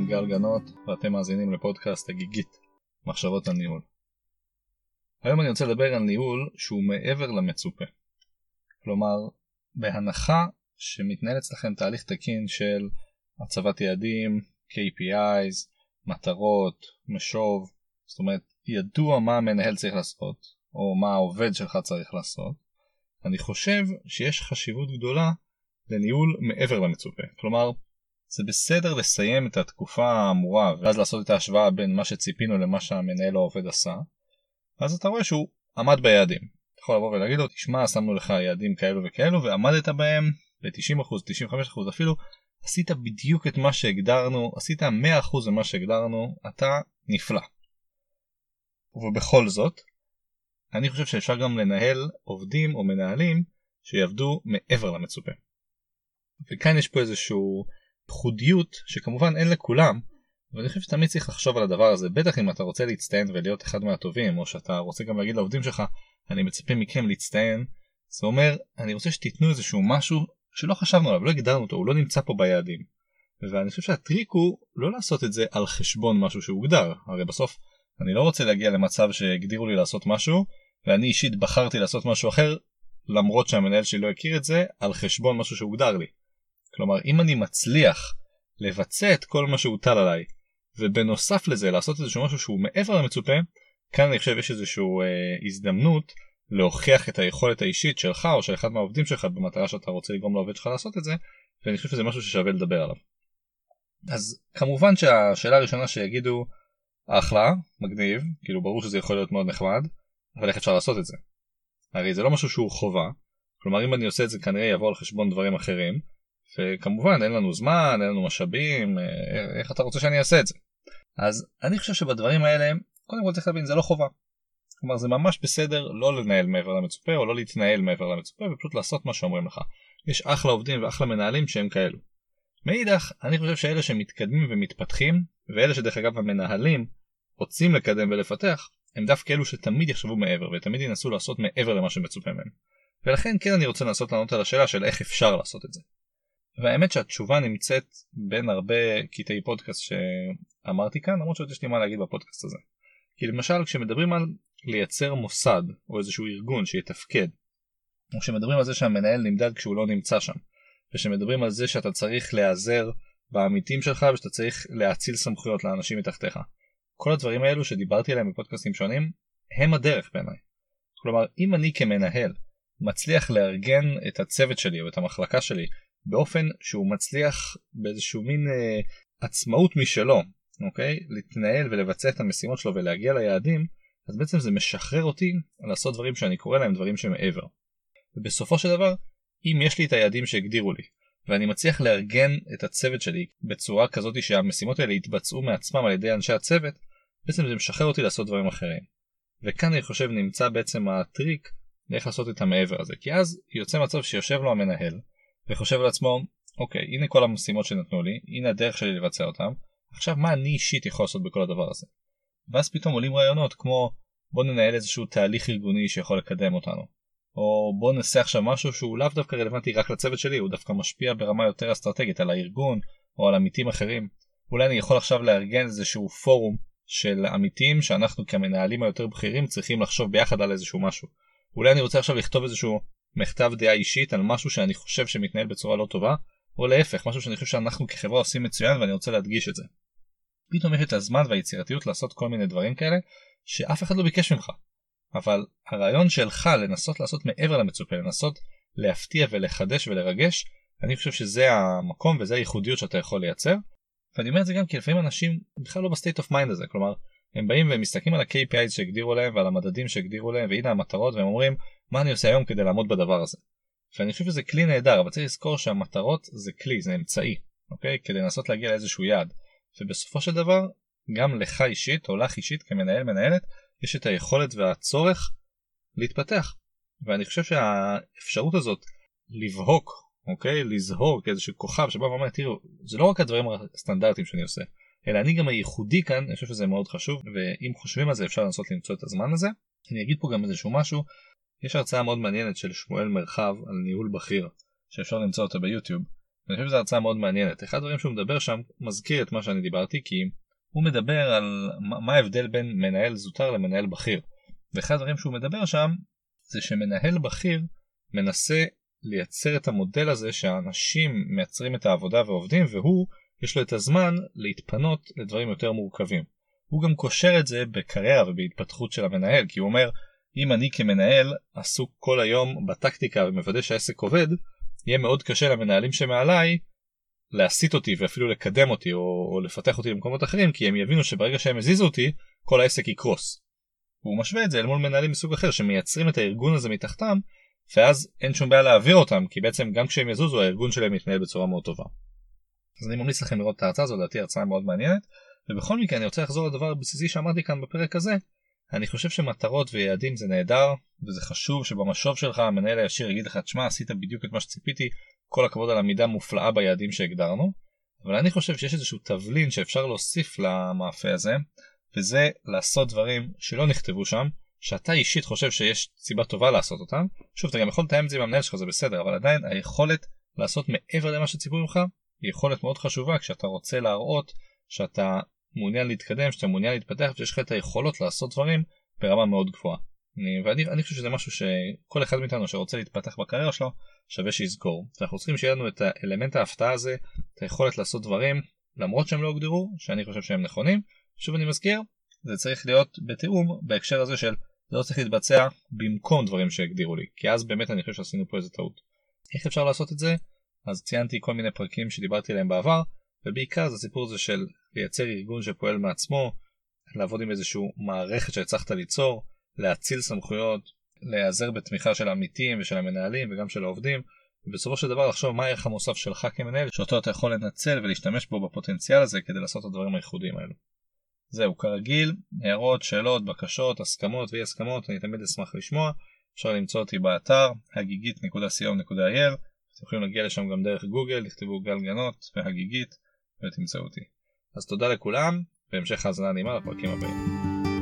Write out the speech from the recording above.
כאן גל גנות, ואתם מאזינים לפודקאסט הגיגית, מחשבות על ניהול. היום אני רוצה לדבר על ניהול שהוא מעבר למצופה. כלומר, בהנחה שמתנהל אצלכם תהליך תקין של הצבת יעדים, KPIs, מטרות, משוב, זאת אומרת, ידוע מה המנהל צריך לעשות, או מה העובד שלך צריך לעשות, אני חושב שיש חשיבות גדולה לניהול מעבר למצופה. כלומר, זה בסדר לסיים את התקופה האמורה ואז לעשות את ההשוואה בין מה שציפינו למה שהמנהל או העובד עשה, אז אתה רואה שהוא עמד ביעדים. אתה יכול לבוא ולהגיד לו, תשמע, שמנו לך יעדים כאלו וכאלו ועמדת בהם ב-90%, 95% אפילו, עשית בדיוק את מה שהגדרנו, עשית 100% ממה שהגדרנו, אתה נפלא. ובכל זאת, אני חושב שאפשר גם לנהל עובדים או מנהלים שיעבדו מעבר למצופה. וכאן יש פה איזשהו פחודיות שכמובן אין לכולם, אבל אני חושב שתמיד צריך לחשוב על הדבר הזה, בטח אם אתה רוצה להצטיין ולהיות אחד מהטובים, או שאתה רוצה גם להגיד לעובדים שלך, אני מצפה מכם להצטיין, זה אומר, אני רוצה שתיתנו איזשהו משהו שלא חשבנו עליו, לא הגדרנו אותו, הוא לא נמצא פה ביעדים. ואני חושב שהטריק הוא לא לעשות את זה על חשבון משהו שהוגדר, הרי בסוף אני לא רוצה להגיע למצב שהגדירו לי לעשות משהו, ואני אישית בחרתי לעשות משהו אחר, למרות שהמנהל שלי לא הכיר את זה, על חשבון משהו שהוגדר לי. כלומר, אם אני מצליח לבצע את כל מה שהוטל עליי, ובנוסף לזה לעשות איזשהו משהו שהוא מעבר למצופה, כאן אני חושב יש איזושהי אה, הזדמנות להוכיח את היכולת האישית שלך או של אחד מהעובדים שלך במטרה שאתה רוצה לגרום לעובד שלך לעשות את זה, ואני חושב שזה משהו ששווה לדבר עליו. אז כמובן שהשאלה הראשונה שיגידו, אחלה, מגניב, כאילו ברור שזה יכול להיות מאוד נחמד, אבל איך אפשר לעשות את זה? הרי זה לא משהו שהוא חובה, כלומר אם אני עושה את זה כנראה יבוא על חשבון דברים אחרים, וכמובן אין לנו זמן, אין לנו משאבים, אה, איך אתה רוצה שאני אעשה את זה? אז אני חושב שבדברים האלה, קודם כל צריך להבין, זה לא חובה. כלומר זה ממש בסדר לא לנהל מעבר למצופה או לא להתנהל מעבר למצופה ופשוט לעשות מה שאומרים לך. יש אחלה עובדים ואחלה מנהלים שהם כאלו. מאידך, אני חושב שאלה שמתקדמים ומתפתחים, ואלה שדרך אגב המנהלים רוצים לקדם ולפתח, הם דווקא אלו שתמיד יחשבו מעבר ותמיד ינסו לעשות מעבר למה שמצופה מהם. ולכן כן אני רוצה לנסות לענות על השאלה של איך אפשר לעשות את זה. והאמת שהתשובה נמצאת בין הרבה קטעי פודקאסט שאמרתי כאן, למרות שעוד יש לי מה להגיד בפודקאסט הזה. כי למשל כשמדברים על לייצר מוסד או איזשהו ארגון שיתפקד, או כשמדברים על זה שהמנהל נמדד כשהוא לא נמצא שם, ושמדברים על זה שאתה צריך להיעזר בעמיתים שלך ושאתה צריך להאציל סמכויות לאנשים מתחתיך. כל הדברים האלו שדיברתי עליהם בפודקאסטים שונים, הם הדרך בעיניי. כלומר, אם אני כמנהל מצליח לארגן את הצוות שלי או את המחלקה שלי באופן שהוא מצליח באיזשהו מין אה, עצמאות משלו, אוקיי? להתנהל ולבצע את המשימות שלו ולהגיע ליעדים, אז בעצם זה משחרר אותי לעשות דברים שאני קורא להם דברים שמעבר. ובסופו של דבר, אם יש לי את היעדים שהגדירו לי, ואני מצליח לארגן את הצוות שלי בצורה כזאת שהמשימות האלה יתבצעו מעצמם על ידי אנשי הצוות, בעצם זה משחרר אותי לעשות דברים אחרים. וכאן אני חושב נמצא בעצם הטריק לאיך לעשות את המעבר הזה, כי אז יוצא מצב שיושב לו המנהל, וחושב לעצמו, אוקיי, הנה כל המשימות שנתנו לי, הנה הדרך שלי לבצע אותם, עכשיו מה אני אישית יכול לעשות בכל הדבר הזה? ואז פתאום עולים רעיונות כמו בוא ננהל איזשהו תהליך ארגוני שיכול לקדם אותנו. או בוא נעשה עכשיו משהו שהוא לאו דווקא רלוונטי רק לצוות שלי, הוא דווקא משפיע ברמה יותר אסטרטגית על הארגון או על עמיתים אחרים. אולי אני יכול עכשיו לארגן איזשהו פורום של עמיתים שאנחנו כמנהלים היותר בכירים צריכים לחשוב ביחד על איזשהו משהו. אולי אני רוצה עכשיו לכתוב איזשהו מכתב דעה אישית על משהו שאני חושב שמתנהל בצורה לא טובה, או להפך, משהו שאני חושב שאנחנו כחברה עושים מצוין ואני רוצה להדגיש את זה. פתאום יש את הזמן והיצירתיות לעשות כל מיני דברים כאלה שאף אחד לא ביקש ממך. אבל הרעיון שלך לנסות לעשות מעבר למצופה, לנסות להפתיע ולחדש ולרגש, אני חושב שזה המקום וזה הייחודיות שאתה יכול לייצר. ואני אומר את זה גם כי לפעמים אנשים בכלל לא ב state of mind הזה, כלומר הם באים ומסתכלים על ה-KPI שהגדירו להם ועל המדדים שהגדירו להם והנה המטרות והם אומרים מה אני עושה היום כדי לעמוד בדבר הזה. ואני חושב שזה כלי נהדר אבל צריך לזכור שהמטרות זה כלי זה אמצעי אוקיי? כדי לנסות להגיע לאיזשהו יעד. ובסופו של דבר גם לך אישית או לך אישית כמנהל מנהלת יש את היכולת והצורך להתפתח. ואני חושב שהאפשרות הזאת לבהוק אוקיי? לזהור כאיזשהו כוכב שבא ואומר תראו זה לא רק הדברים הסטנדרטיים שאני עושה אלא אני גם הייחודי כאן אני חושב שזה מאוד חשוב ואם חושבים על זה אפשר לנסות למצוא את הזמן הזה. אני אגיד פה גם איזשהו משהו יש הרצאה מאוד מעניינת של שמואל מרחב על ניהול בכיר שאפשר למצוא אותה ביוטיוב אני חושב שזו הרצאה מאוד מעניינת. אחד הדברים שהוא מדבר שם מזכיר את מה שאני דיברתי כי הוא מדבר על מה ההבדל בין מנהל זוטר למנהל בכיר. ואחד הדברים שהוא מדבר שם זה שמנהל בכיר מנסה לייצר את המודל הזה שהאנשים מייצרים את העבודה ועובדים והוא יש לו את הזמן להתפנות לדברים יותר מורכבים. הוא גם קושר את זה בקריירה ובהתפתחות של המנהל כי הוא אומר אם אני כמנהל עסוק כל היום בטקטיקה ומוודא שהעסק עובד יהיה מאוד קשה למנהלים שמעליי להסיט אותי ואפילו לקדם אותי או, או לפתח אותי למקומות אחרים כי הם יבינו שברגע שהם הזיזו אותי כל העסק יקרוס. והוא משווה את זה אל מול מנהלים מסוג אחר שמייצרים את הארגון הזה מתחתם ואז אין שום בעיה להעביר אותם כי בעצם גם כשהם יזוזו הארגון שלהם יתנהל בצורה מאוד טובה. אז אני ממליץ לכם לראות את ההרצאה הזו לדעתי הרצאה מאוד מעניינת ובכל מקרה אני רוצה לחזור לדבר הבסיסי שאמרתי כאן בפרק הזה אני חושב שמטרות ויעדים זה נהדר וזה חשוב שבמשוב שלך המנהל הישיר יגיד לך תשמע עשית בדיוק את מה שציפיתי כל הכבוד על המידה מופלאה ביעדים שהגדרנו. אבל אני חושב שיש איזשהו תבלין שאפשר להוסיף למאפה הזה וזה לעשות דברים שלא נכתבו שם שאתה אישית חושב שיש סיבה טובה לעשות אותם. שוב אתה גם יכול לתאם את זה עם המנהל שלך זה בסדר אבל עדיין היכולת לעשות מעבר למה שציפו ממך היא יכולת מאוד חשובה כשאתה רוצה להראות שאתה מעוניין להתקדם, שאתה מעוניין להתפתח ושיש לך את היכולות לעשות דברים ברמה מאוד גבוהה. אני, ואני אני חושב שזה משהו שכל אחד מאיתנו שרוצה להתפתח בקריירה שלו שווה שיזכור. אנחנו צריכים שיהיה לנו את האלמנט ההפתעה הזה, את היכולת לעשות דברים למרות שהם לא הוגדרו, שאני חושב שהם נכונים. שוב אני מזכיר, זה צריך להיות בתיאום בהקשר הזה של זה לא צריך להתבצע במקום דברים שהגדירו לי, כי אז באמת אני חושב שעשינו פה איזה טעות. איך אפשר לעשות את זה? אז ציינתי כל מיני פרקים שדיברתי עליהם בעבר, ובעיקר זה הסיפור הזה של לייצר ארגון שפועל מעצמו, לעבוד עם איזושהי מערכת שהצלחת ליצור, להציל סמכויות, להיעזר בתמיכה של העמיתים ושל המנהלים וגם של העובדים, ובסופו של דבר לחשוב מה הערך המוסף שלך כמנהל, שאותו אתה יכול לנצל ולהשתמש בו בפוטנציאל הזה כדי לעשות את הדברים הייחודיים האלו. זהו, כרגיל, הערות, שאלות, בקשות, הסכמות ואי הסכמות, אני תמיד אשמח לשמוע. אפשר למצוא אותי באתר הגיגית.co.il, אתם יכולים להגיע לשם גם דרך גוגל, תכתבו גל גנות והגיגית ותמצאו אותי. אז תודה לכולם, והמשך האזנה נעימה לפרקים הבאים.